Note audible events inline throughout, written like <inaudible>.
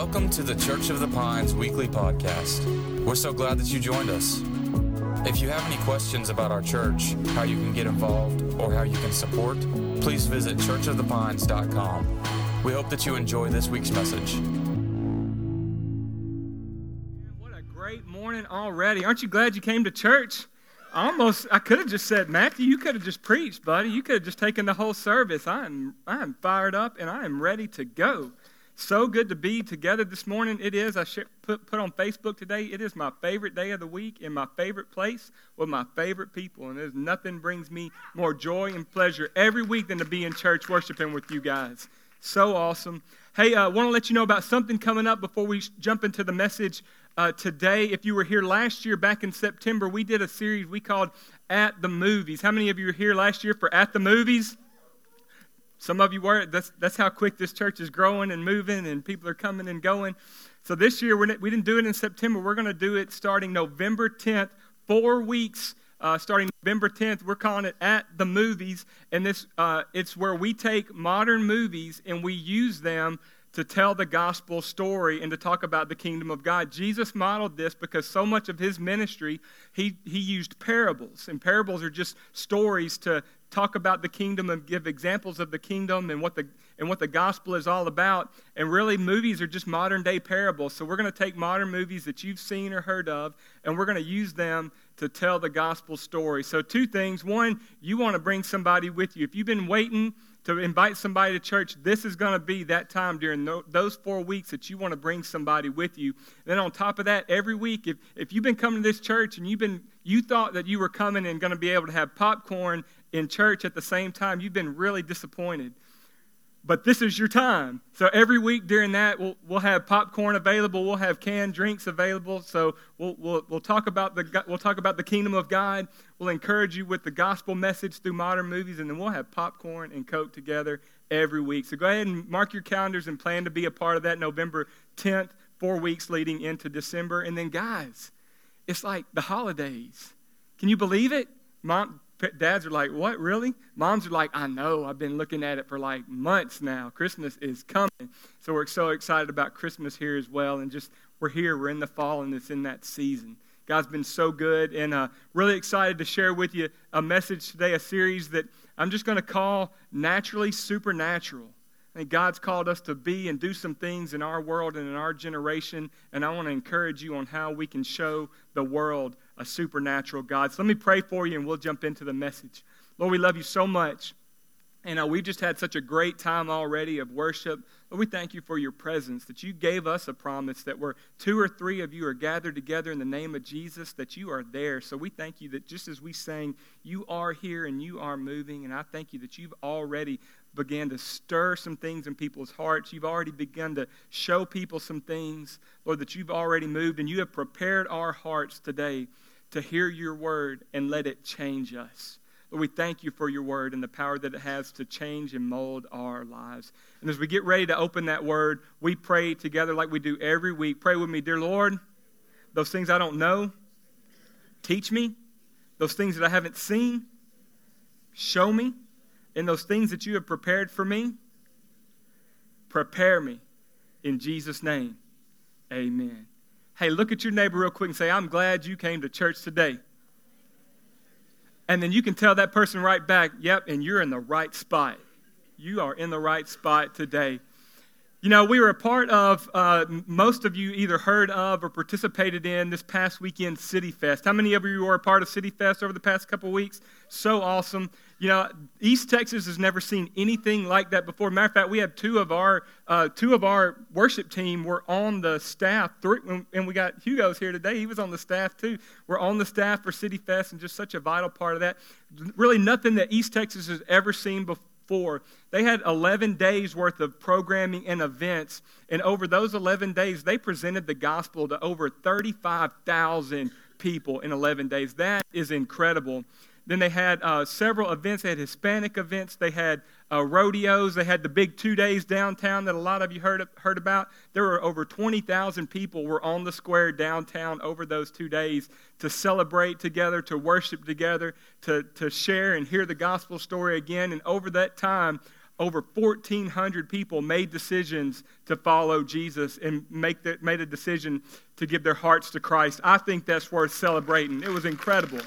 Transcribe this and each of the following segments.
Welcome to the Church of the Pines weekly podcast. We're so glad that you joined us. If you have any questions about our church, how you can get involved, or how you can support, please visit churchofthepines.com. We hope that you enjoy this week's message. What a great morning already. Aren't you glad you came to church? Almost, I could have just said, Matthew, you could have just preached, buddy. You could have just taken the whole service. I am, I am fired up and I am ready to go. So good to be together this morning. It is. I put, put on Facebook today. It is my favorite day of the week in my favorite place with my favorite people. And there's nothing brings me more joy and pleasure every week than to be in church worshiping with you guys. So awesome. Hey, I uh, want to let you know about something coming up before we jump into the message uh, today. If you were here last year, back in September, we did a series we called At the Movies. How many of you were here last year for At the Movies? Some of you were. That's, that's how quick this church is growing and moving, and people are coming and going. So this year, we're, we didn't do it in September. We're going to do it starting November 10th, four weeks. Uh, starting November 10th, we're calling it At the Movies. And this, uh, it's where we take modern movies and we use them to tell the gospel story and to talk about the kingdom of God. Jesus modeled this because so much of his ministry, he, he used parables. And parables are just stories to talk about the kingdom and give examples of the kingdom and what the, and what the gospel is all about. And really, movies are just modern day parables. So we're going to take modern movies that you've seen or heard of, and we're going to use them to tell the gospel story. So, two things. One, you want to bring somebody with you. If you've been waiting, to invite somebody to church, this is going to be that time during those four weeks that you want to bring somebody with you. then on top of that, every week, if, if you've been coming to this church and you've been you thought that you were coming and going to be able to have popcorn in church at the same time, you've been really disappointed but this is your time. So every week during that, we'll, we'll have popcorn available. We'll have canned drinks available. So we'll, we'll, we'll, talk about the, we'll talk about the kingdom of God. We'll encourage you with the gospel message through modern movies, and then we'll have popcorn and Coke together every week. So go ahead and mark your calendars and plan to be a part of that November 10th, four weeks leading into December. And then, guys, it's like the holidays. Can you believe it? Mom, dads are like, What, really? Moms are like, I know. I've been looking at it for like months now. Christmas is coming. So we're so excited about Christmas here as well. And just, we're here. We're in the fall and it's in that season. God's been so good. And uh, really excited to share with you a message today, a series that I'm just going to call Naturally Supernatural. I think God's called us to be and do some things in our world and in our generation. And I want to encourage you on how we can show the world a supernatural God. So let me pray for you and we'll jump into the message. Lord, we love you so much. And uh, we've just had such a great time already of worship. Lord, we thank you for your presence, that you gave us a promise that where two or three of you are gathered together in the name of Jesus, that you are there. So we thank you that just as we sang, you are here and you are moving. And I thank you that you've already began to stir some things in people's hearts. You've already begun to show people some things, Lord, that you've already moved. And you have prepared our hearts today to hear your word and let it change us. Lord, we thank you for your word and the power that it has to change and mold our lives. And as we get ready to open that word, we pray together like we do every week. Pray with me, dear Lord, those things I don't know, teach me. Those things that I haven't seen, show me. And those things that you have prepared for me, prepare me. In Jesus' name, amen. Hey, look at your neighbor real quick and say, I'm glad you came to church today. And then you can tell that person right back, yep, and you're in the right spot. You are in the right spot today. You know, we were a part of, uh, most of you either heard of or participated in this past weekend City Fest. How many of you were a part of City Fest over the past couple weeks? So awesome. You know, East Texas has never seen anything like that before. Matter of fact, we have two of our uh, two of our worship team were on the staff, and we got Hugo's here today. He was on the staff too. We're on the staff for City Fest, and just such a vital part of that. Really, nothing that East Texas has ever seen before they had 11 days worth of programming and events. And over those 11 days, they presented the gospel to over 35,000 people in 11 days. That is incredible. Then they had uh, several events. They had Hispanic events. They had uh, rodeos. They had the big two days downtown that a lot of you heard, heard about. There were over 20,000 people were on the square downtown over those two days to celebrate together, to worship together, to, to share and hear the gospel story again. And over that time, over 1,400 people made decisions to follow Jesus and make the, made a decision to give their hearts to Christ. I think that's worth celebrating. It was incredible.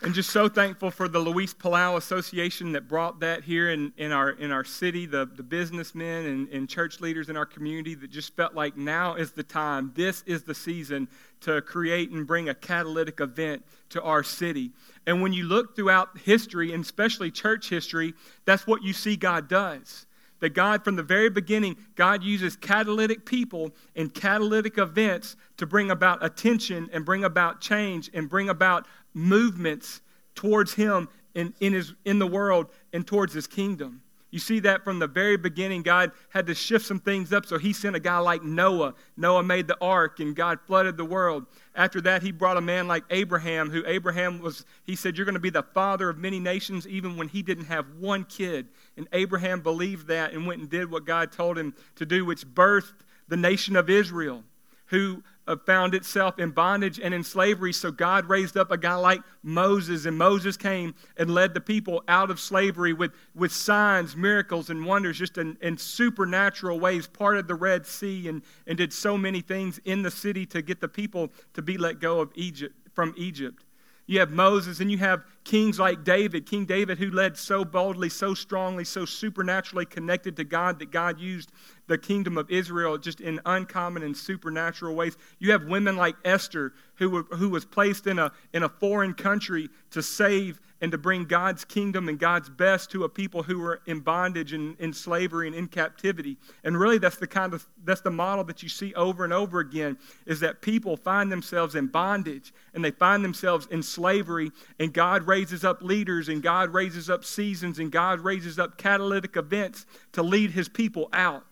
And just so thankful for the Luis Palau Association that brought that here in, in, our, in our city, the, the businessmen and, and church leaders in our community that just felt like now is the time, this is the season to create and bring a catalytic event to our city. And when you look throughout history, and especially church history, that's what you see God does. That God, from the very beginning, God uses catalytic people and catalytic events to bring about attention and bring about change and bring about movements towards Him in, in, his, in the world and towards His kingdom. You see that from the very beginning, God had to shift some things up, so He sent a guy like Noah. Noah made the ark, and God flooded the world. After that, He brought a man like Abraham, who Abraham was, He said, You're going to be the father of many nations, even when he didn't have one kid. And Abraham believed that and went and did what God told him to do, which birthed the nation of Israel, who uh, found itself in bondage and in slavery. So God raised up a guy like Moses, and Moses came and led the people out of slavery with, with signs, miracles, and wonders, just in, in supernatural ways, parted the Red Sea and, and did so many things in the city to get the people to be let go of Egypt from Egypt. You have Moses, and you have kings like David, King David, who led so boldly, so strongly, so supernaturally connected to God that God used the kingdom of Israel just in uncommon and supernatural ways. You have women like Esther, who, were, who was placed in a, in a foreign country to save and to bring God's kingdom and God's best to a people who were in bondage and in slavery and in captivity. And really that's the kind of that's the model that you see over and over again is that people find themselves in bondage and they find themselves in slavery and God raises up leaders and God raises up seasons and God raises up catalytic events to lead his people out.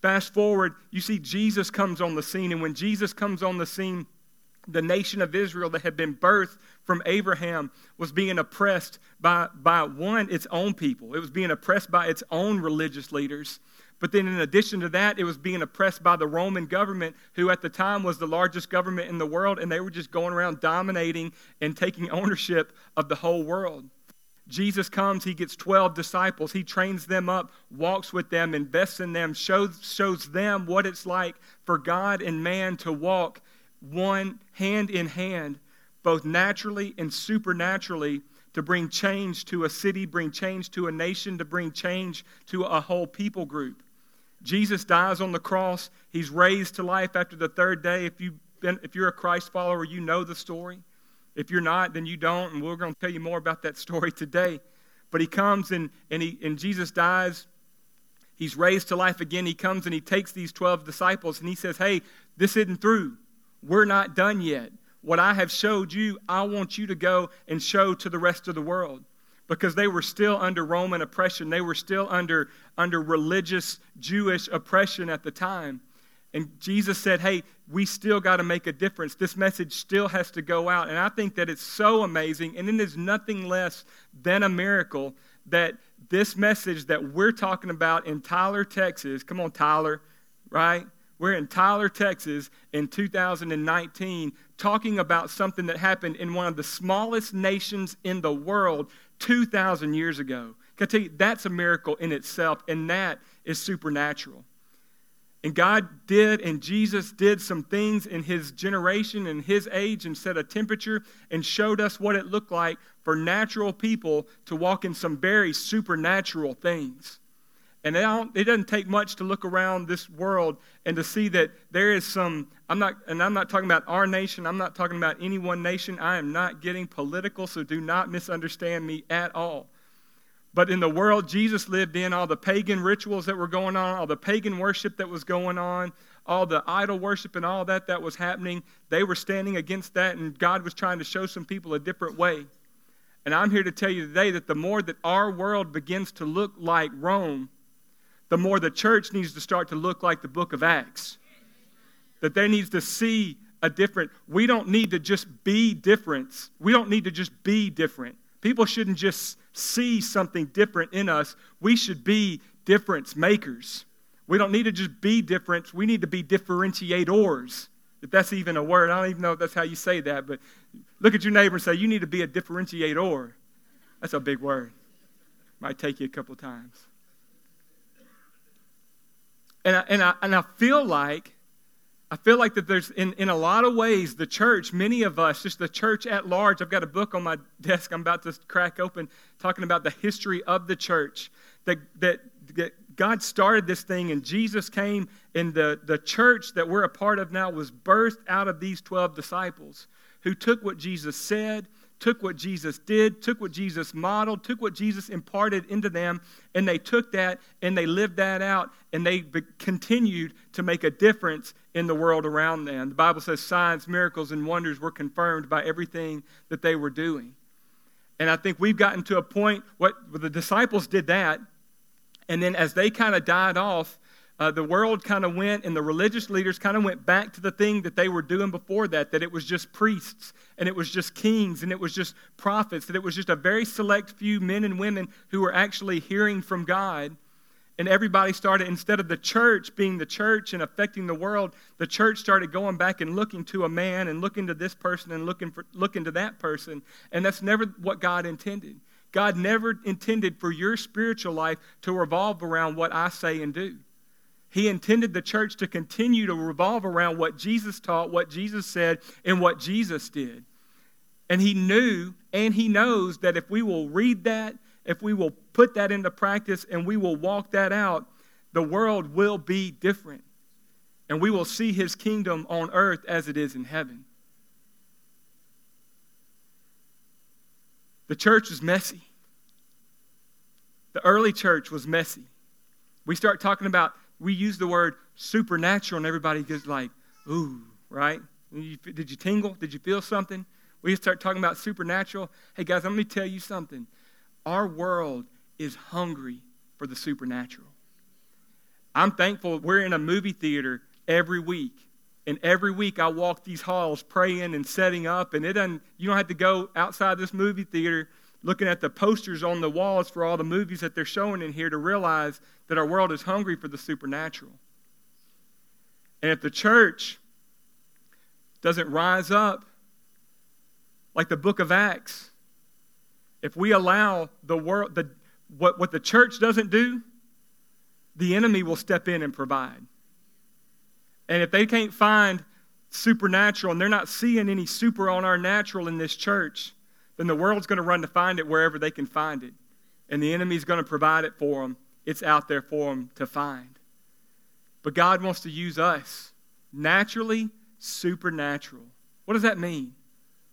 Fast forward, you see Jesus comes on the scene and when Jesus comes on the scene the nation of Israel that had been birthed from Abraham was being oppressed by, by one, its own people. It was being oppressed by its own religious leaders. But then, in addition to that, it was being oppressed by the Roman government, who at the time was the largest government in the world, and they were just going around dominating and taking <laughs> ownership of the whole world. Jesus comes, he gets 12 disciples, he trains them up, walks with them, invests in them, shows, shows them what it's like for God and man to walk one hand in hand, both naturally and supernaturally, to bring change to a city, bring change to a nation, to bring change to a whole people group. Jesus dies on the cross. He's raised to life after the third day. If, you've been, if you're a Christ follower, you know the story. If you're not, then you don't, and we're going to tell you more about that story today. But he comes and, and, he, and Jesus dies. He's raised to life again. He comes and he takes these 12 disciples and he says, Hey, this isn't through. We're not done yet. What I have showed you, I want you to go and show to the rest of the world. Because they were still under Roman oppression. They were still under, under religious Jewish oppression at the time. And Jesus said, Hey, we still got to make a difference. This message still has to go out. And I think that it's so amazing. And it is nothing less than a miracle that this message that we're talking about in Tyler, Texas, come on, Tyler, right? We're in Tyler, Texas in 2019 talking about something that happened in one of the smallest nations in the world 2,000 years ago. Can I tell you, that's a miracle in itself, and that is supernatural. And God did, and Jesus did some things in his generation and his age and set a temperature and showed us what it looked like for natural people to walk in some very supernatural things. And it, doesn't take much to look around this world and to see that there is some, I'm not, and I'm not talking about our nation, I'm not talking about any one nation. I am not getting political, so do not misunderstand me at all. But in the world Jesus lived in, all the pagan rituals that were going on, all the pagan worship that was going on, all the idol worship and all that that was happening, they were standing against that, and God was trying to show some people a different way. And I'm here to tell you today that the more that our world begins to look like Rome, the more the church needs to start to look like the book of Acts. That there needs to see a different, we don't need to just be different. We don't need to just be different. People shouldn't just see something different in us. We should be difference makers. We don't need to just be different. We need to be differentiators. If that's even a word, I don't even know if that's how you say that, but look at your neighbor and say, You need to be a differentiator. That's a big word. Might take you a couple times. And I, and I, and I feel like I feel like that there's, in, in a lot of ways, the church, many of us, just the church at large. I've got a book on my <laughs> desk I'm about to crack open talking about the history of the church. That, that, that God started this thing and Jesus came, and the, the church that we're a part of now was birthed out of these 12 disciples who took what Jesus said took what Jesus did, took what Jesus modeled, took what Jesus imparted into them, and they took that and they lived that out, and they be- continued to make a difference in the world around them. The Bible says signs, miracles, and wonders were confirmed by everything that they were doing. And I think we've gotten to a point, what the disciples did that, and then as they kind of died off, uh, the world kind of went and the religious leaders kind of went back to the thing that they were doing before that, that it was just priests and it was just kings and it was just prophets, that it was just a very select few men and women who were actually hearing from God. And everybody started, instead of the church being the church and affecting the world, the church started going back and looking to a man and looking to this person and looking, for, looking to that person. And that's never what God intended. God never intended for your spiritual life to revolve around what I say and do. He intended the church to continue to revolve around what Jesus taught, what Jesus said, and what Jesus did. And he knew and he knows that if we will read that, if we will put that into practice and we will walk that out, the world will be different. And we will see his kingdom on earth as it is in heaven. The church is messy. The early church was messy. We start talking about we use the word supernatural, and everybody gets like, ooh, right? Did you tingle? Did you feel something? We start talking about supernatural. Hey, guys, let me tell you something. Our world is hungry for the supernatural. I'm thankful we're in a movie theater every week. And every week I walk these halls praying and setting up, and it doesn't, you don't have to go outside this movie theater looking at the posters on the walls for all the movies that they're showing in here to realize that our world is hungry for the supernatural. And if the church doesn't rise up like the book of Acts, if we allow the world, the, what, what the church doesn't do, the enemy will step in and provide. And if they can't find supernatural and they're not seeing any super on our natural in this church, then the world's going to run to find it wherever they can find it. And the enemy's going to provide it for them. It's out there for them to find. But God wants to use us naturally, supernatural. What does that mean?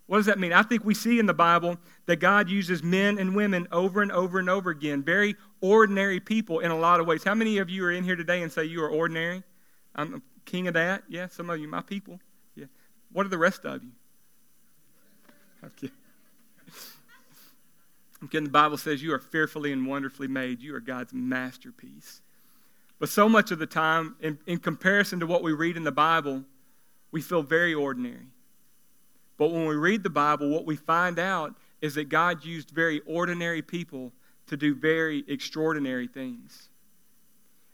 What does that mean? I think we see in the Bible that God uses men and women over and over and over again, very ordinary people in a lot of ways. How many of you are in here today and say you are ordinary? I'm king of that. Yeah, some of you, my people. Yeah. What are the rest of you? Okay. Again, the Bible says you are fearfully and wonderfully made. You are God's masterpiece. But so much of the time, in, in comparison to what we read in the Bible, we feel very ordinary. But when we read the Bible, what we find out is that God used very ordinary people to do very extraordinary things.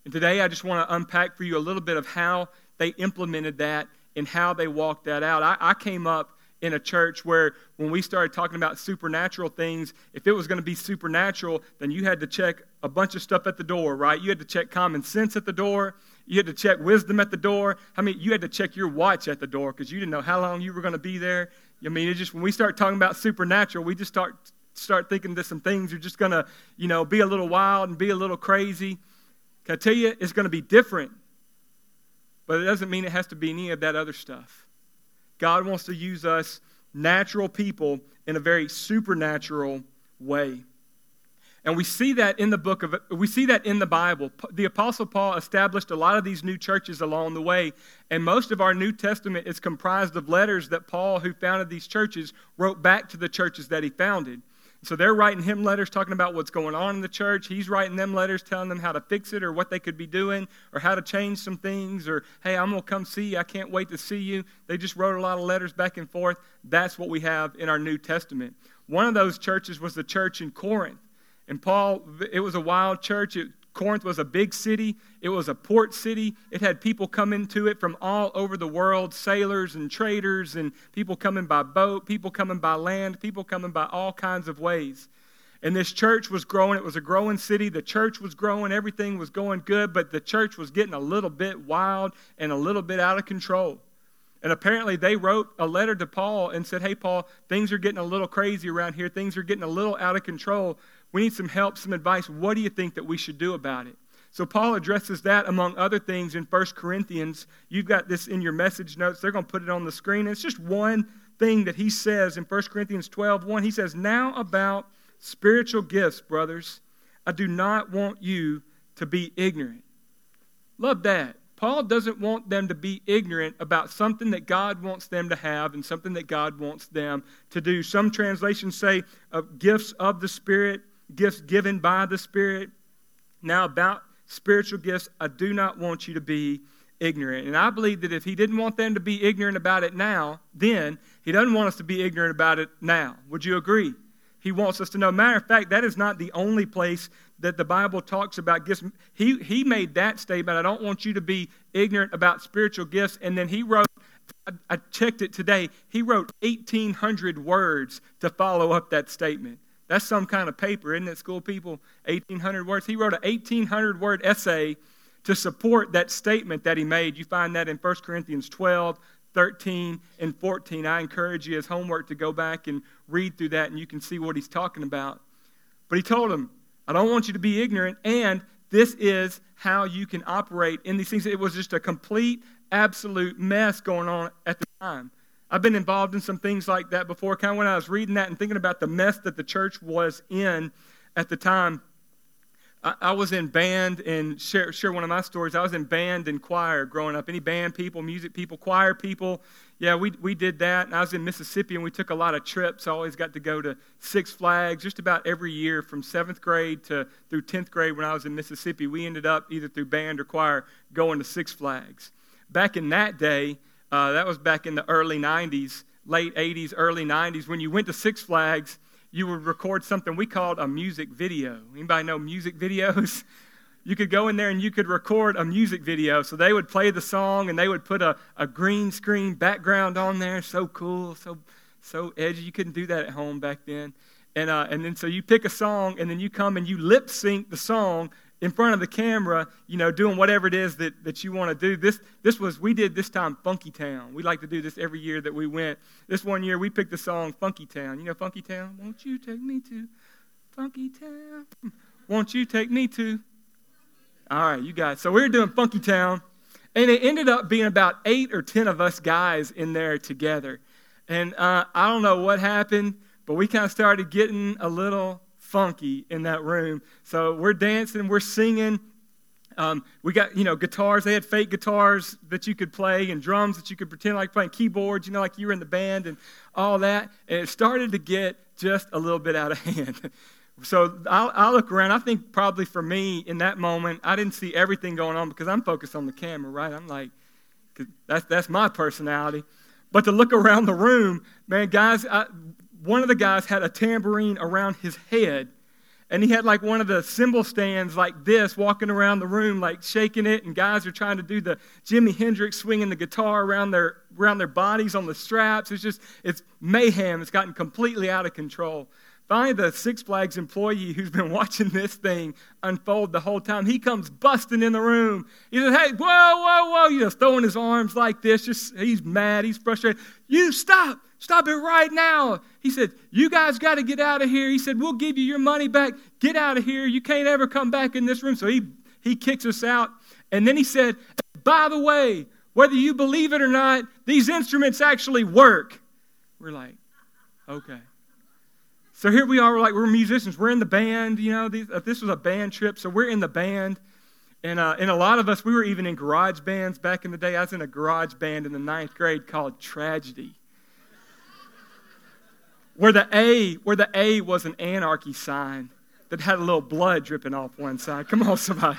And today I just want to unpack for you a little bit of how they implemented that and how they walked that out. I, I came up in a church where when we started talking about supernatural things, if it was going to be supernatural, then you had to check a bunch of stuff at the door, right? You had to check common sense at the door. You had to check wisdom at the door. I mean, you had to check your watch at the door because you didn't know how long you were going to be there. I mean, it just when we start talking about supernatural, we just start start thinking that some things are just going to, you know, be a little wild and be a little crazy. Can I tell you, it's going to be different, but it doesn't mean it has to be any of that other stuff. God wants to use us natural people in a very supernatural way. And we see that in the book of we see that in the Bible. The apostle Paul established a lot of these new churches along the way, and most of our New Testament is comprised of letters that Paul who founded these churches wrote back to the churches that he founded. So they're writing him letters talking about what's going on in the church. He's writing them letters telling them how to fix it or what they could be doing or how to change some things or, hey, I'm going to come see you. I can't wait to see you. They just wrote a lot of letters back and forth. That's what we have in our New Testament. One of those churches was the church in Corinth. And Paul, it was a wild church. It Corinth was a big city, it was a port city. It had people come into it from all over the world sailors and traders, and people coming by boat, people coming by land, people coming by all kinds of ways. And this church was growing. It was a growing city. The church was growing. Everything was going good, but the church was getting a little bit wild and a little bit out of control. And apparently, they wrote a letter to Paul and said, Hey, Paul, things are getting a little crazy around here. Things are getting a little out of control. We need some help, some advice. What do you think that we should do about it? So, Paul addresses that among other things in 1 Corinthians. You've got this in your message notes. They're going to put it on the screen. It's just one thing that he says in 1 Corinthians 12 1. He says, Now about spiritual gifts, brothers, I do not want you to be ignorant. Love that. Paul doesn't want them to be ignorant about something that God wants them to have and something that God wants them to do. Some translations say uh, gifts of the Spirit, gifts given by the Spirit. Now, about spiritual gifts, I do not want you to be ignorant. And I believe that if he didn't want them to be ignorant about it now, then he doesn't want us to be ignorant about it now. Would you agree? He wants us to know. Matter of fact, that is not the only place that the Bible talks about gifts. He, he made that statement. I don't want you to be ignorant about spiritual gifts. And then he wrote, I, I checked it today, he wrote 1,800 words to follow up that statement. That's some kind of paper, isn't it, school people? 1,800 words. He wrote an 1,800 word essay to support that statement that he made. You find that in 1 Corinthians 12, 13, and 14. I encourage you as homework to go back and read through that, and you can see what he's talking about. But he told them, I don't want you to be ignorant, and this is how you can operate in these things. It was just a complete, absolute mess going on at the time. I've been involved in some things like that before. Kind of when I was reading that and thinking about the mess that the church was in at the time, I, I was in band and share, share one of my stories. I was in band and choir growing up. Any band people, music people, choir people, yeah, we, we did that. And I was in Mississippi and we took a lot of trips. I always got to go to Six Flags just about every year from seventh grade to through 10th grade when I was in Mississippi. We ended up either through band or choir going to Six Flags. Back in that day, uh, that was back in the early 90s, late 80s, early 90s, when you went to Six Flags, you would record something we called a music video. Anybody know music videos? <laughs> you could go in there and you could record a music video. So they would play the song and they would put a, a green screen background on there. So cool, so so edgy. You couldn't do that at home back then. And uh, and then so you pick a song and then you come and you lip sync the song in front of the camera, you know, doing whatever it is that, that you want to do. This this was we did this time Funky Town. We like to do this every year that we went. This one year we picked the song Funky Town. You know Funky Town? Won't you take me to Funky Town? Won't you take me to all right, you guys. So we were doing Funky Town, and it ended up being about eight or ten of us guys in there together. And uh, I don't know what happened, but we kind of started getting a little funky in that room. So we're dancing, we're singing. Um, we got, you know, guitars. They had fake guitars that you could play and drums that you could pretend like playing keyboards, you know, like you were in the band and all that. And it started to get just a little bit out of <laughs> hand. So I'll, I'll, look around. I think probably for me in that moment, I didn't see everything going on because I'm focused on the camera, right? I'm like, that's, that's my personality. But to look around the room, man, guys, I, one of the guys had a tambourine around his head. And he had like one of the cymbal stands like this walking around the room, like shaking it. And guys are trying to do the Jimi Hendrix swinging the guitar around their, around their bodies on the straps. It's just, it's mayhem. It's gotten completely out of control. Finally, the Six Flags employee who's been watching this thing unfold the whole time, he comes busting in the room. He says, Hey, whoa, whoa, whoa. You know, throwing his arms like this. Just he's mad, he's frustrated. You stop, stop it right now. He said, You guys got to get out of here. He said, We'll give you your money back. Get out of here. You can't ever come back in this room. So he he kicks us out. And then he said, By the way, whether you believe it or not, these instruments actually work. We're like, okay. So here we are, we're like we're musicians. We're in the band, you know. These, this was a band trip, so we're in the band. And, uh, and a lot of us, we were even in garage bands back in the day. I was in a garage band in the ninth grade called Tragedy. where the A, where the A was an anarchy sign that had a little blood dripping off one side. Come on, somebody.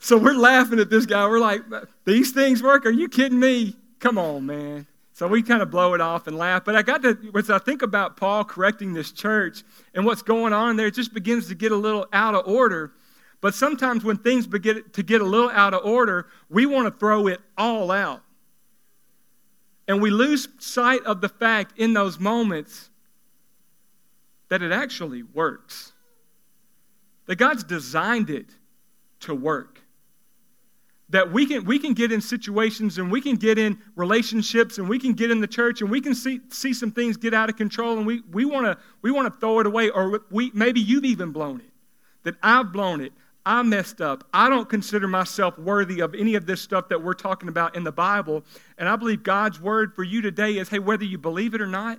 so we're laughing at this guy. We're like, these things work? Are you kidding me? Come on, man. So we kind of blow it off and laugh. But I got to, as I think about Paul correcting this church and what's going on there, it just begins to get a little out of order. But sometimes when things begin to get a little out of order, we want to throw it all out. And we lose sight of the fact in those moments that it actually works. That God's designed it to work. That we can, we can get in situations and we can get in relationships and we can get in the church and we can see, see some things get out of control and we, we want to we wanna throw it away or we, maybe you've even blown it. That I've blown it. I messed up. I don't consider myself worthy of any of this stuff that we're talking about in the Bible. And I believe God's word for you today is hey, whether you believe it or not,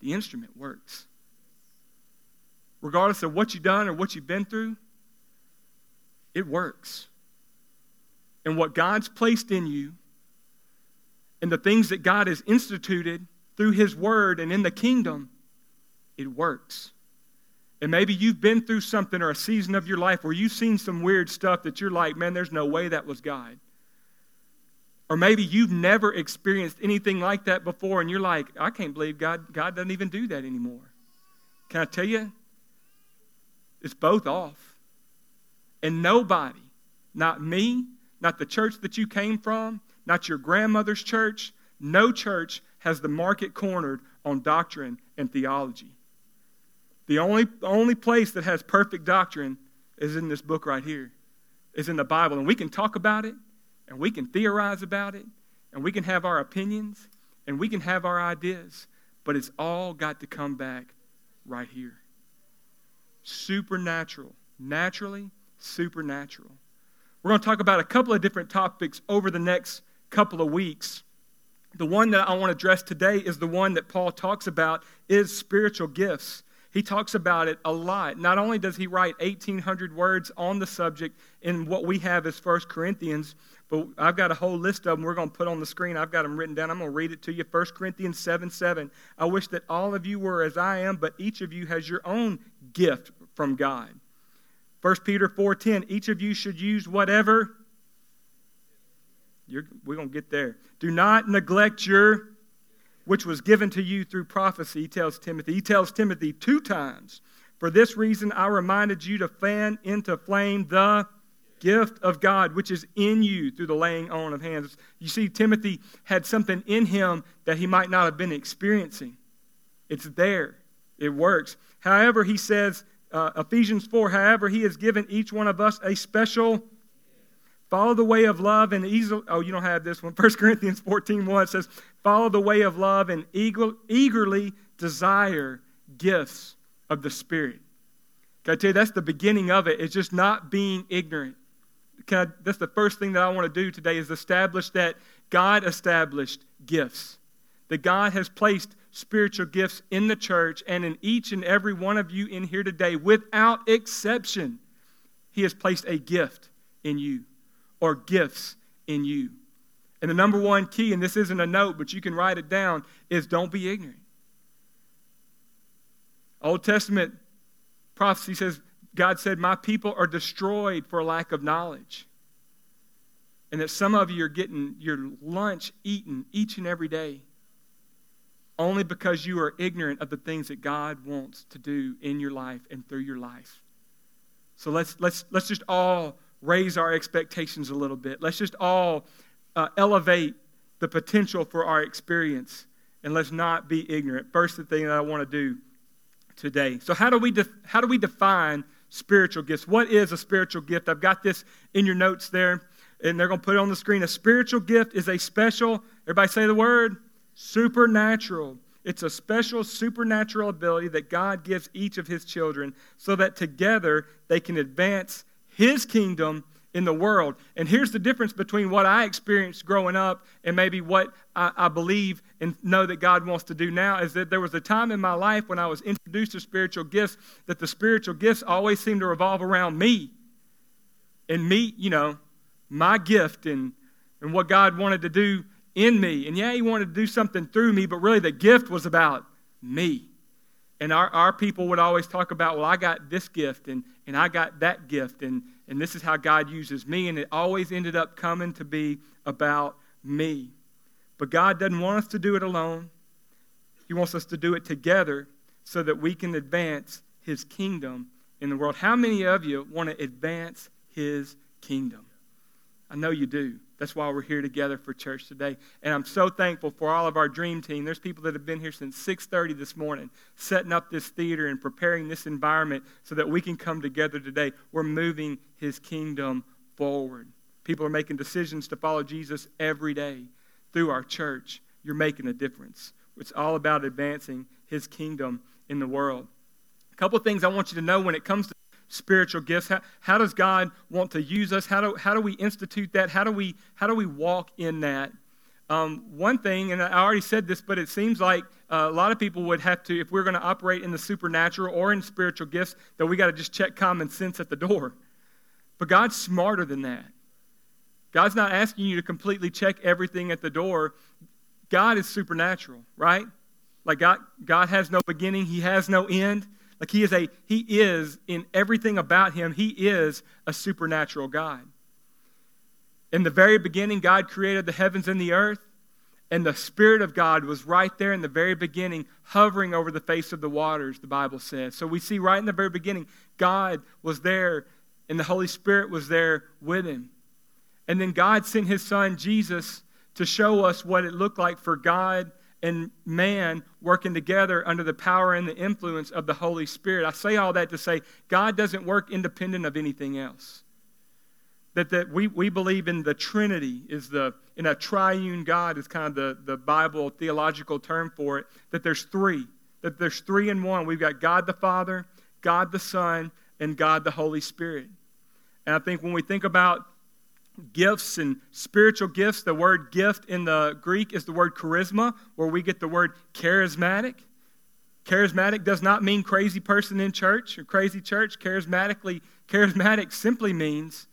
the instrument works. Regardless of what you've done or what you've been through, it works. And what God's placed in you and the things that God has instituted through His Word and in the kingdom, it works. And maybe you've been through something or a season of your life where you've seen some weird stuff that you're like, man, there's no way that was God. Or maybe you've never experienced anything like that before and you're like, I can't believe God, God doesn't even do that anymore. Can I tell you? It's both off. And nobody, not me, not the church that you came from, not your grandmother's church, no church has the market cornered on doctrine and theology. The only, only place that has perfect doctrine is in this book right here, is in the Bible. And we can talk about it, and we can theorize about it, and we can have our opinions, and we can have our ideas, but it's all got to come back right here. Supernatural. Naturally, supernatural. We're going to talk about a couple of different topics over the next couple of weeks. The one that I want to address today is the one that Paul talks about is spiritual gifts. He talks about it a lot. Not only does he write 1,800 words on the subject in what we have as 1 Corinthians, but I've got a whole list of them we're going to put on the screen. I've got them written down. I'm going to read it to you. 1 Corinthians 7 7. I wish that all of you were as I am, but each of you has your own gift from God. 1 Peter 4:10 each of you should use whatever we're going to get there. Do not neglect your which was given to you through prophecy, he tells Timothy. He tells Timothy two times. For this reason, I reminded you to fan into flame the gift of God, which is in you through the laying on of hands. You see, Timothy had something in him that he might not have been experiencing. It's there, it works. However, he says, uh, Ephesians 4, however, he has given each one of us a special Follow the way of love and easily, oh, you don't have this one. <laughs> 1 Corinthians 14 1 says, Follow the way of love and eagerly desire gifts of the Spirit. Can I tell you, that's the beginning of it. It's just not being ignorant. I, that's the first thing that I want to do today is establish that God established gifts. That God has placed spiritual gifts in the church and in each and every one of you in here today, without exception. He has placed a gift in you or gifts in you. And the number one key, and this isn't a note, but you can write it down, is don't be ignorant. Old Testament prophecy says, God said, My people are destroyed for lack of knowledge. And that some of you are getting your lunch eaten each and every day only because you are ignorant of the things that God wants to do in your life and through your life. So let's, let's, let's just all raise our expectations a little bit. Let's just all uh, elevate the potential for our experience and let's not be ignorant. First, the thing that I want to do today. So, how do we how do we define spiritual gifts? What is a spiritual gift? I've got this in your notes there, and they're going to put it on the screen. A spiritual gift is a special. Everybody say the word supernatural. It's a special supernatural ability that God gives each of His children so that together they can advance his kingdom in the world. And here's the difference between what I experienced growing up and maybe what I, I, believe and know that God wants to do now is that there was a time in my life when I was introduced to spiritual gifts that the spiritual gifts always seemed to revolve around me and me, you know, my gift and, and what God wanted to do in me. And yeah, He wanted to do something through me, but really the gift was about me. And our, our people would always talk about, well, I got this gift and, and I got that gift, and, and this is how God uses me. And it always ended up coming to be about me. But God doesn't want us to do it alone, He wants us to do it together so that we can advance His kingdom in the world. How many of you want to advance His kingdom? I know you do. That's why we're here together for church today. And I'm so thankful for all of our dream team. There's people that have been here since 6:30 this morning, setting up this theater and preparing this environment so that we can come together today. We're moving his kingdom forward. People are making decisions to follow Jesus every day through our church. You're making a difference. It's all about advancing his kingdom in the world. A couple things I want you to know when it comes to spiritual gifts. How, how does God want to use us? How do, how do we institute that? How do we, how do we walk in that? Um, one thing, and I already said this, but it seems like uh, a lot of people would have to, if we're going to operate in the supernatural or in spiritual gifts, that we got to just check common sense at the door. But God's smarter than that. God's not asking you to completely check everything at the door. God is supernatural, right? Like God, God has no beginning, He has no end. Like he is a he is in everything about him, he is a supernatural God. In the very beginning God created the heavens and the earth, and the spirit of God was right there in the very beginning hovering over the face of the waters, the Bible says. So we see right in the very beginning God was there and the Holy Spirit was there with him. And then God sent his son Jesus to show us what it looked like for God and man working together under the power and the influence of the Holy Spirit. I say all that to say God doesn't work independent of anything else. That, that we, we believe in the Trinity is the in a triune God is kind of the, the Bible theological term for it. That there's three. That there's three in one. We've got God the Father, God the Son, and God the Holy Spirit. And I think when we think about gifts and spiritual gifts. The word gift in the Greek is the word charisma, where we get the word charismatic. Charismatic does not mean crazy person in church or crazy church. Charismatically, charismatic simply means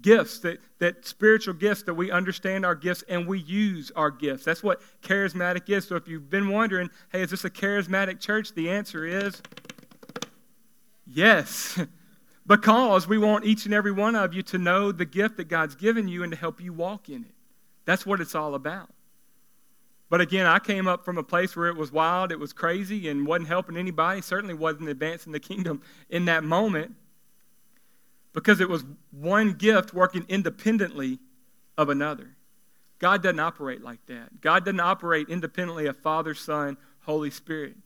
gifts, that, that spiritual gifts that we understand our gifts and we use our gifts. That's what charismatic is. So if you've been wondering, hey, is this a charismatic church? The answer is yes. <laughs> Because we want each and every one of you to know the gift that God's given you and to help you walk in it. That's what it's all about. But again, I came up from a place where it was wild, it was crazy, and wasn't helping anybody. Certainly wasn't advancing the kingdom in that moment because it was one gift working independently of another. God doesn't operate like that. God doesn't operate independently of Father, Son, Holy Spirit.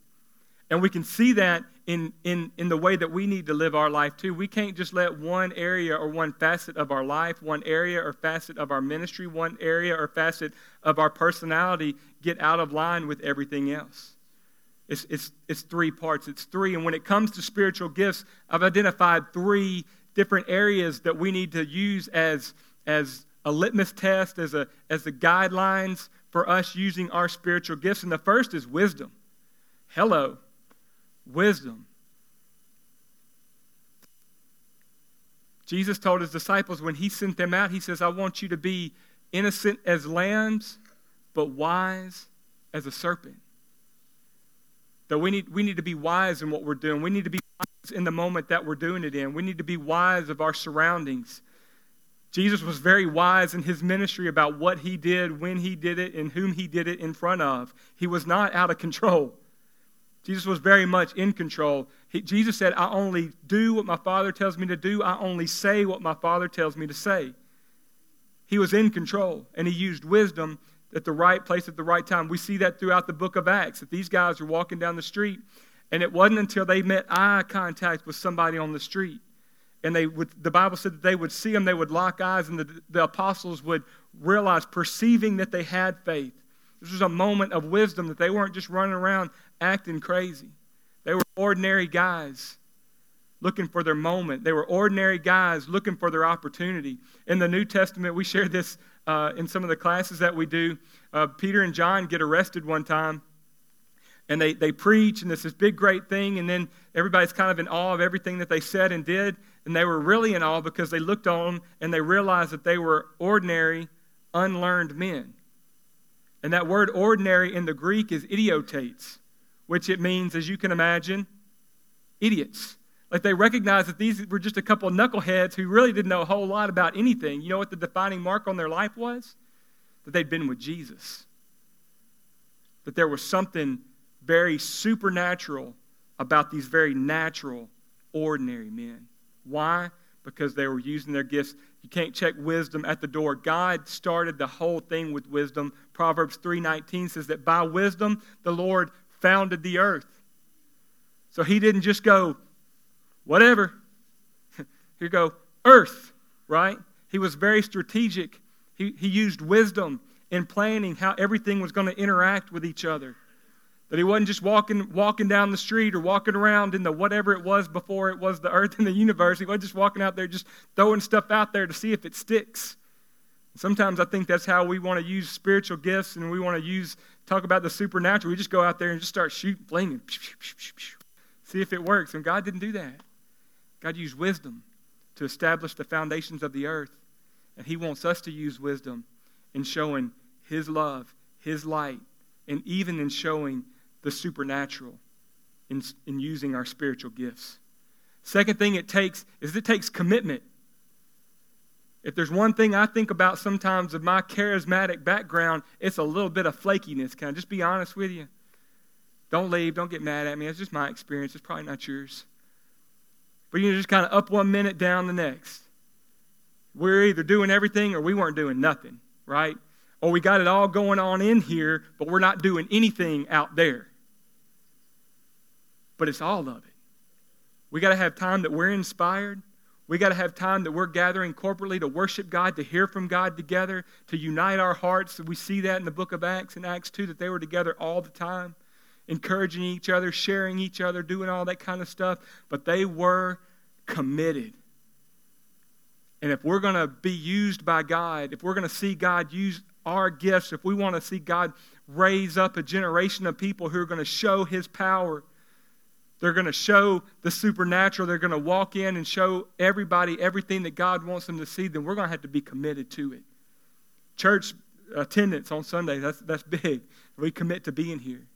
And we can see that in, in, in the way that we need to live our life too. We can't just let one area or one facet of our life, one area or facet of our ministry, one area or facet of our personality get out of line with everything else. It's, it's, it's three parts. It's three. And when it comes to spiritual gifts, I've identified three different areas that we need to use as, as a litmus test, as, a, as the guidelines for us using our spiritual gifts. And the first is wisdom. Hello wisdom. Jesus told his disciples when he sent them out, he says, I want you to be innocent as lambs, but wise as a serpent. That we need, we need to be wise in what we're doing. We need to be wise in the moment that we're doing it in. We need to be wise of our surroundings. Jesus was very wise in his ministry about what he did, when he did it, and whom he did it in front of. He was not out of control. Jesus was very much in control. He, Jesus said, I only do what my Father tells me to do, I only say what my Father tells me to say. He was in control, and he used wisdom at the right place at the right time. We see that throughout the book of Acts, that these guys were walking down the street, and it wasn't until they met eye contact with somebody on the street. And they would, the Bible said that they would see them, they would lock eyes, and the, the apostles would realize, perceiving that they had faith. This was a moment of wisdom that they weren't just running around acting crazy. They were ordinary guys looking for their moment. They were ordinary guys looking for their opportunity. In the New Testament, we share this uh, in some of the classes that we do. Uh, Peter and John get arrested one time, and they, they preach, and it's this big, great thing, and then everybody's kind of in awe of everything that they said and did. And they were really in awe because they looked on and they realized that they were ordinary, unlearned men. And that word ordinary in the Greek is idiotates which it means, as you can imagine, idiots. Like they recognized that these were just a couple knuckleheads who really didn't know a whole lot about anything. You know what the defining mark on their life was? That they'd been with Jesus. That there was something very supernatural about these very natural, ordinary men. Why? because they were using their gifts. You can't check wisdom at the door. God started the whole thing with wisdom. Proverbs 3:19 says that by wisdom the Lord founded the earth. So he didn't just go whatever. <laughs> Here go earth, right? He was very strategic. He, he used wisdom in planning how everything was going to interact with each other. That he wasn't just walking, walking down the street or walking around in the whatever it was before it was the earth and the universe. He wasn't just walking out there just throwing stuff out there to see if it sticks. Sometimes I think that's how we want to use spiritual gifts and we want to use, talk about the supernatural. We just go out there and just start shooting, flinging, see if it works. And God didn't do that. God used wisdom to establish the foundations of the earth. And He wants us to use wisdom in showing His love, His light, and even in showing the supernatural in, in using our spiritual gifts. Second thing it takes is it takes commitment. If there's one thing I think about sometimes of my charismatic background, it's a little bit of flakiness. Can I just be honest with you? Don't leave. Don't get mad at me. It's just my experience. It's probably not yours. But you're just kind of up one minute, down the next. We're either doing everything or we weren't doing nothing, right? Or we got it all going on in here, but we're not doing anything out there but it's all of it. We got to have time that we're inspired. We got to have time that we're gathering corporately to worship God, to hear from God together, to unite our hearts. We see that in the book of Acts, in Acts 2, that they were together all the time, encouraging each other, sharing each other, doing all that kind of stuff. But they were committed. And if we're going to be used by God, if we're going to see God use our gifts, if we want to see God raise up a generation of people who are going to show His power, they're going to show the supernatural. They're going to walk in and show everybody everything that God wants them to see. Then we're going to have to be committed to it. Church attendance on Sunday, that's, that's big. We commit to being here.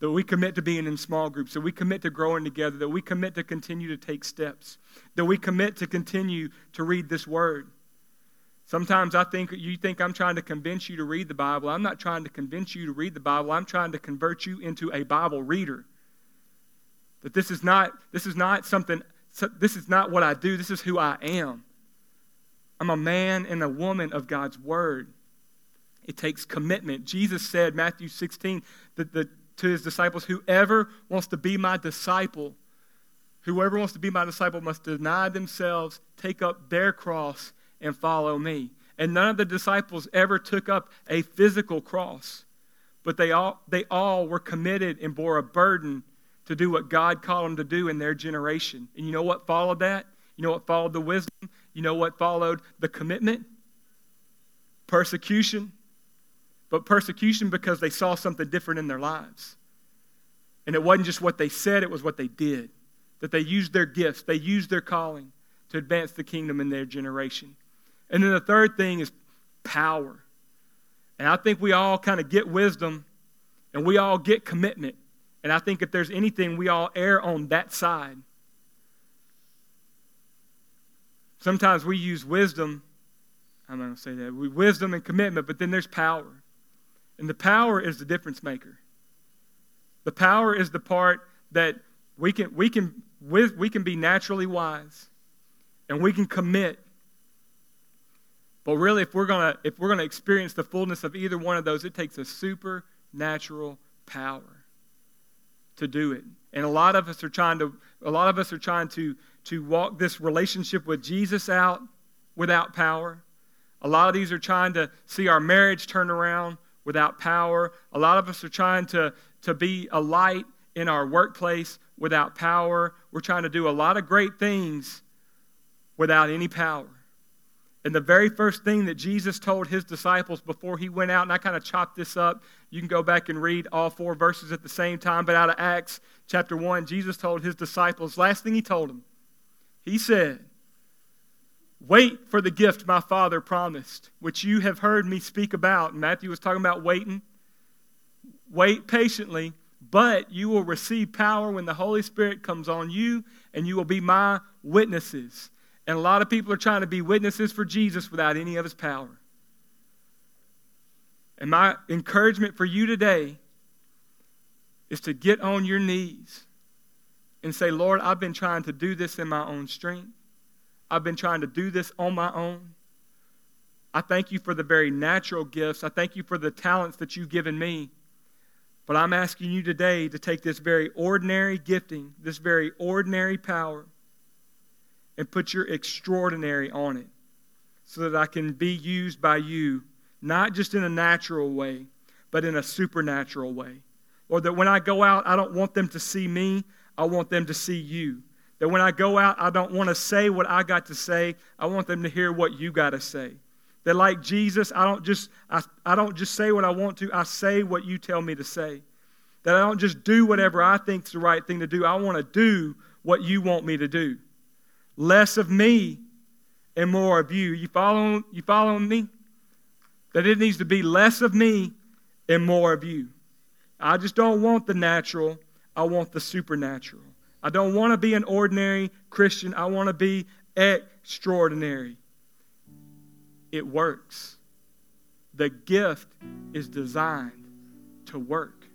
That we commit to being in small groups. That we commit to growing together. That we commit to continue to take steps. That we commit to continue to read this word. Sometimes I think you think I'm trying to convince you to read the Bible. I'm not trying to convince you to read the Bible. I'm trying to convert you into a Bible reader. That this is not, this is not something, this is not what I do, this is who I am. I'm a man and a woman of God's word. It takes commitment. Jesus said, Matthew 16, that the, to his disciples, whoever wants to be my disciple, whoever wants to be my disciple must deny themselves, take up their cross, and follow me. And none of the disciples ever took up a physical cross, but they all, they all were committed and bore a burden to do what God called them to do in their generation. And you know what followed that? You know what followed the wisdom? You know what followed the commitment? Persecution. But persecution because they saw something different in their lives. And it wasn't just what they said, it was what they did. That they used their gifts, they used their calling to advance the kingdom in their generation. And then the third thing is power. And I think we all kind of get wisdom and we all get commitment. And I think if there's anything, we all err on that side. Sometimes we use wisdom. I'm not going to say that. We wisdom and commitment, but then there's power. And the power is the difference maker. The power is the part that we can we can with, we can be naturally wise and we can commit. But really if we're going to if we're going to experience the fullness of either one of those, it takes a supernatural power to do it. And a lot of us are trying to a lot of us are trying to to walk this relationship with Jesus out without power. A lot of these are trying to see our marriage turn around without power. A lot of us are trying to, to be a light in our workplace without power. We're trying to do a lot of great things without any power. And the very first thing that Jesus told his disciples before he went out, and I kind of chopped this up. You can go back and read all four verses at the same time, but out of Acts chapter 1, Jesus told his disciples, last thing he told them, he said, Wait for the gift my Father promised, which you have heard me speak about. Matthew was talking about waiting. Wait patiently, but you will receive power when the Holy Spirit comes on you, and you will be my witnesses and a lot of people are trying to be witnesses for Jesus without any of his power. And my encouragement for you today is to get on your knees and say, Lord, I've been trying to do this in my own strength. I've been trying to do this on my own. I thank you for the very natural gifts. I thank you for the talents that you've given me. But I'm asking you today to take this very ordinary gifting, this very ordinary power, and put your extraordinary on it so that I can be used by you, not just in a natural way, but in a supernatural way. Or that when I go out, I don't want them to see me, I want them to see you. That when I go out, I don't want to say what I got to say, I want them to hear what you got to say. That like Jesus, I don't just I, I don't just say what I want to, I say what you tell me to say. That I don't just do whatever I think's the right thing to do. I want to do what you want me to do. Less of me and more of you. You follow you following me? That it needs to be less of me and more of you. I just don't want the natural, I want the supernatural. I don't want to be an ordinary Christian, I want to be extraordinary it works. The gift is designed to work.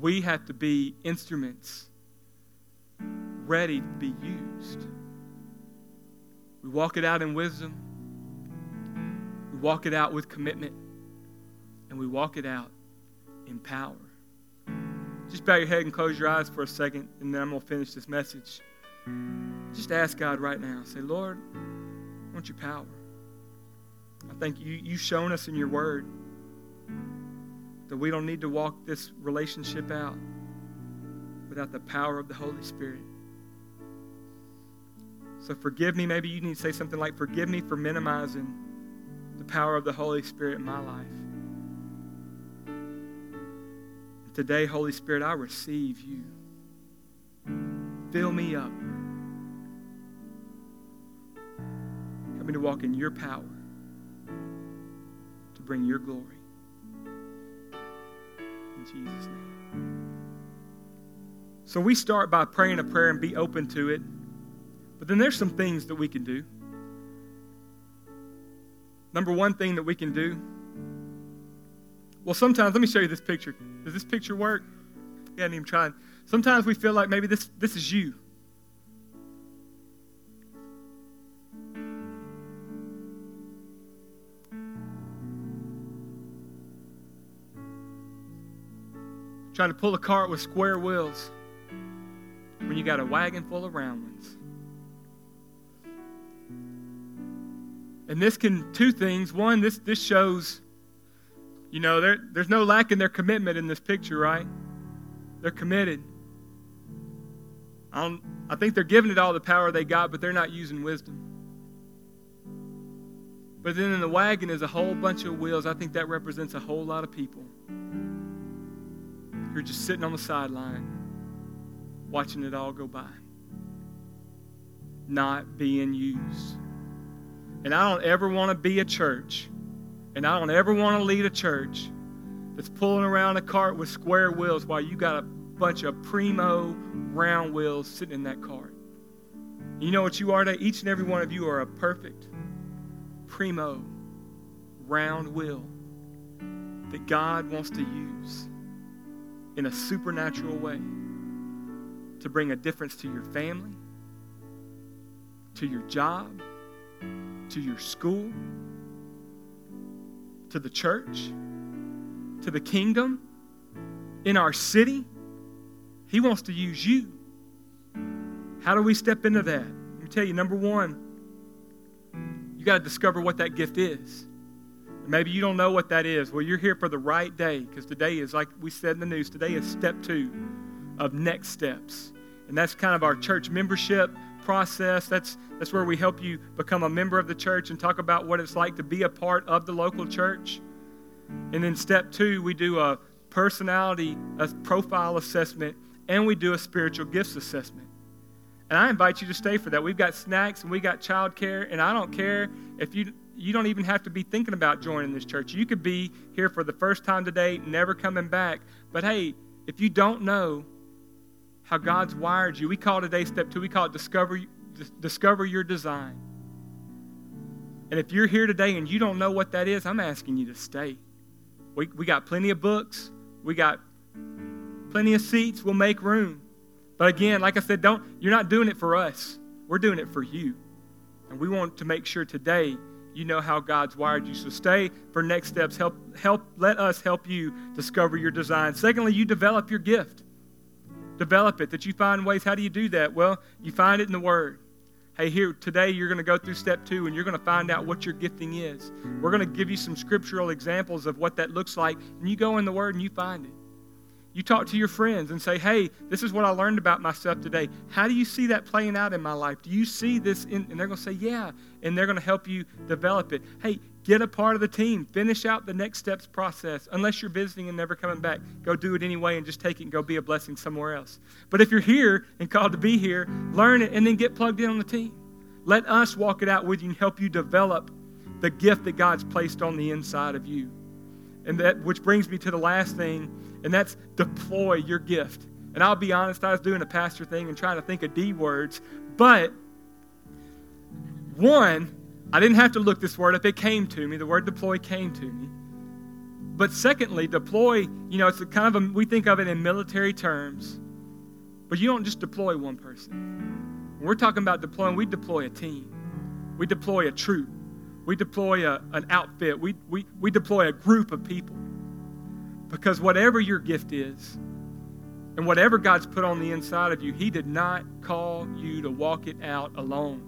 We have to be instruments ready to be used. We walk it out in wisdom, we walk it out with commitment, and we walk it out in power. Just bow your head and close your eyes for a second, and then I'm going to finish this message. Just ask God right now. Say, Lord, I want your power. I think you, you've shown us in your word that we don't need to walk this relationship out without the power of the Holy Spirit. So forgive me. Maybe you need to say something like, Forgive me for minimizing the power of the Holy Spirit in my life. Today, Holy Spirit, I receive you. Fill me up. Help me to walk in your power to bring your glory. In Jesus' name. So we start by praying a prayer and be open to it. But then there's some things that we can do. Number one thing that we can do. Well, sometimes, let me show you this picture. Does this picture work? Yeah, I didn't even try. Sometimes we feel like maybe this, this is you. trying to pull a cart with square wheels when you got a wagon full of round ones. And this can, two things. One, this, this shows, you know, there, there's no lack in their commitment in this picture, right? They're committed. I, I think they're giving it all the power they got, but they're not using wisdom. But then in the wagon is a whole bunch of wheels. I think that represents a whole lot of people who are just sitting on the sideline watching it all go by, not being used. And I don't ever want to be a church, and I don't ever want to lead a church that's pulling around a cart with square wheels while you got a bunch of primo round wheels sitting in that cart. You know what you are today? Each and every one of you are a perfect primo round wheel that God wants to use in a supernatural way to bring a difference to your family, to your job, to your school, to the church, to the kingdom, in our city. He wants to use you. How do we step into that? Let me tell you, number one, you got to discover what that gift is. Maybe you don't know what that is. Well, you're here for the right day because today is, like we said in the news, today is step two of next steps. And that's kind of our church membership process. That's, that's where we help you become a member of the church and talk about what it's like to be a part of the local church. And then step two, we do a personality a profile assessment and we do a spiritual gifts assessment. And I invite you to stay for that. We've got snacks and we got childcare, and I don't care if you you don't even have to be thinking about joining this church. You could be here for the first time today, never coming back. But hey, if you don't know how God's wired you, we call today step two, we call it discover, discover your design. And if you're here today and you don't know what that is, I'm asking you to stay. We, we got plenty of books, we got plenty of seats, we'll make room. But again, like I said, don't you're not doing it for us. We're doing it for you. And we want to make sure today you know how God's wired you. So stay for next steps. Help, help, let us help you discover your design. Secondly, you develop your gift. Develop it, that you find ways. How do you do that? Well, you find it in the Word. Hey, here, today you're going to go through step two and you're going to find out what your gifting is. We're going to give you some scriptural examples of what that looks like, and you go in the Word and you find it. You talk to your friends and say, hey, this is what I learned about myself today. How do you see that playing out in my life? Do you see this? In, and they're going to say, yeah. And they're going to help you develop it. Hey, get a part of the team. Finish out the next steps process. Unless you're visiting and never coming back, go do it anyway and just take it and go be a blessing somewhere else. But if you're here and called to be here, learn it and then get plugged in on the team. Let us walk it out with you and help you develop the gift that God's placed on the inside of you. And that which brings me to the last thing and that's deploy your gift. And I'll be honest, I was doing a pastor thing and trying to think of D words, but one, I didn't have to look this word up. It came to me. The word deploy came to me. But secondly, deploy, you know, it's a kind of a, we think of it in military terms, but you don't just deploy one person. When we're talking about deploying, we deploy a team. We deploy a troop. We deploy a, an outfit. We, we, we deploy a group of people. Because whatever your gift is, and whatever God's put on the inside of you, He did not call you to walk it out alone.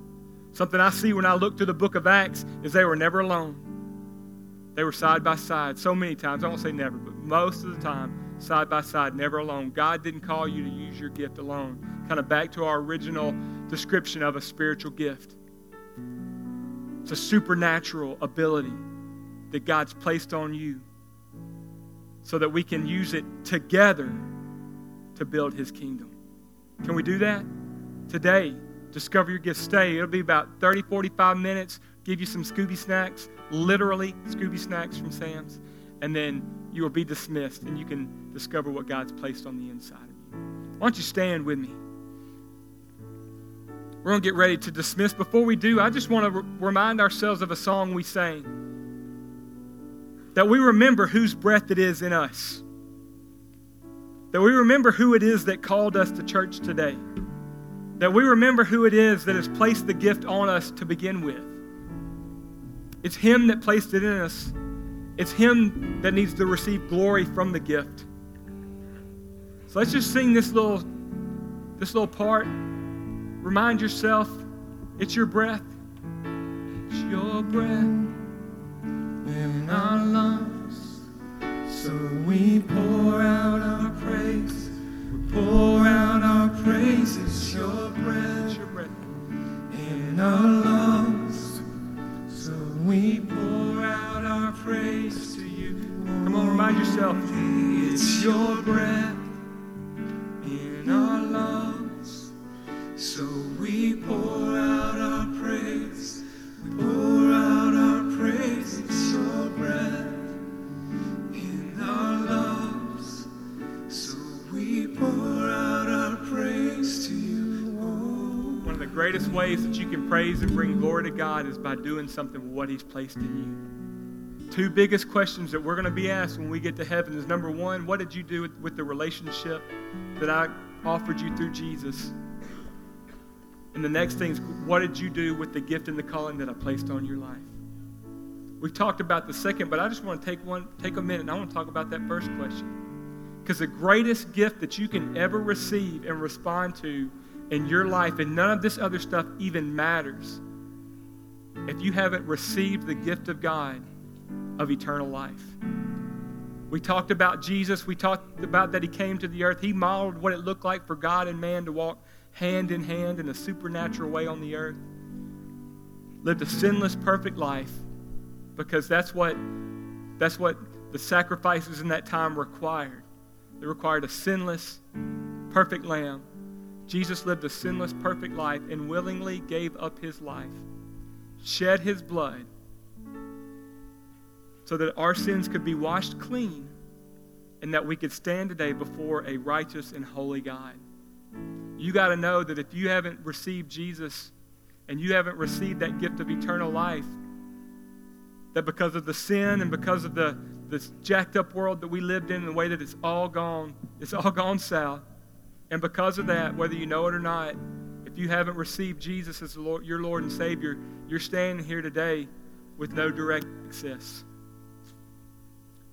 Something I see when I look through the book of Acts is they were never alone. They were side by side so many times. I won't say never, but most of the time, side by side, never alone. God didn't call you to use your gift alone. Kind of back to our original description of a spiritual gift. It's a supernatural ability that God's placed on you so that we can use it together to build his kingdom. Can we do that? Today, discover your gift. Stay. It'll be about 30, 45 minutes. Give you some Scooby snacks, literally Scooby snacks from Sam's. And then you will be dismissed and you can discover what God's placed on the inside of you. Why don't you stand with me? We're going to get ready to dismiss. Before we do, I just want to re- remind ourselves of a song we sang that we remember whose breath it is in us. That we remember who it is that called us to church today. That we remember who it is that has placed the gift on us to begin with. It's Him that placed it in us. It's Him that needs to receive glory from the gift. So let's just sing this little, this little part. Remind yourself it's your breath. It's your breath our lungs. So we pour out our praise. We pour out our praise. It's your breath, your breath in our lungs. So we pour out our praise to you. Come on, remind yourself. It's your breath in our lungs. So we pour out our praise. Greatest ways that you can praise and bring glory to God is by doing something with what He's placed in you. Two biggest questions that we're going to be asked when we get to heaven is number one, what did you do with, with the relationship that I offered you through Jesus? And the next thing is, what did you do with the gift and the calling that I placed on your life? We've talked about the second, but I just want to take one, take a minute, and I want to talk about that first question. Because the greatest gift that you can ever receive and respond to in your life, and none of this other stuff even matters, if you haven't received the gift of God of eternal life. We talked about Jesus. We talked about that he came to the earth. He modeled what it looked like for God and man to walk hand in hand in a supernatural way on the earth. Lived a sinless, perfect life because that's what, that's what the sacrifices in that time required. They required a sinless, perfect lamb. Jesus lived a sinless, perfect life and willingly gave up his life, shed his blood, so that our sins could be washed clean and that we could stand today before a righteous and holy God. You got to know that if you haven't received Jesus and you haven't received that gift of eternal life, that because of the sin and because of the this jacked up world that we lived in, the way that it's all gone, it's all gone south. And because of that, whether you know it or not, if you haven't received Jesus as Lord, your Lord and Savior, you're standing here today with no direct access.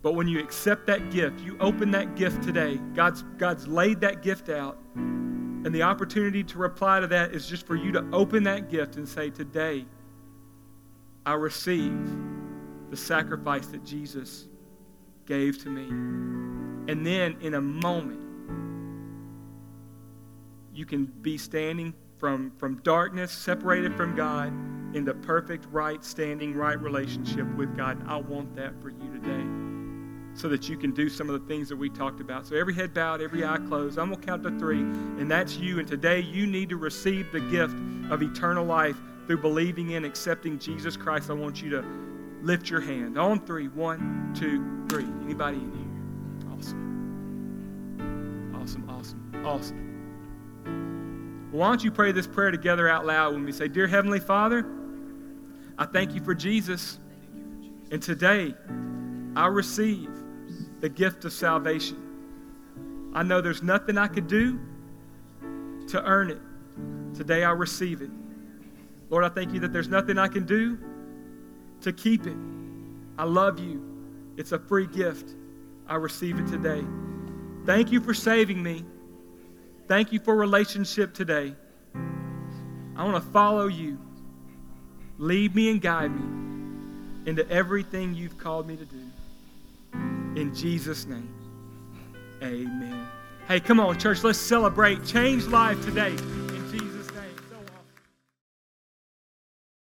But when you accept that gift, you open that gift today. God's, God's laid that gift out. And the opportunity to reply to that is just for you to open that gift and say, Today, I receive the sacrifice that Jesus gave to me. And then in a moment, you can be standing from, from darkness, separated from God, in the perfect, right standing, right relationship with God. I want that for you today so that you can do some of the things that we talked about. So every head bowed, every eye closed. I'm going to count to three, and that's you. And today you need to receive the gift of eternal life through believing in, accepting Jesus Christ. I want you to lift your hand. On three. One, two, three. Anybody in here? Awesome. Awesome, awesome, awesome. Well, why don't you pray this prayer together out loud when we say, Dear Heavenly Father, I thank you for Jesus. And today, I receive the gift of salvation. I know there's nothing I could do to earn it. Today I receive it. Lord, I thank you that there's nothing I can do to keep it. I love you. It's a free gift. I receive it today. Thank you for saving me. Thank you for relationship today. I want to follow you. Lead me and guide me into everything you've called me to do. In Jesus' name, amen. Hey, come on, church, let's celebrate. Change life today.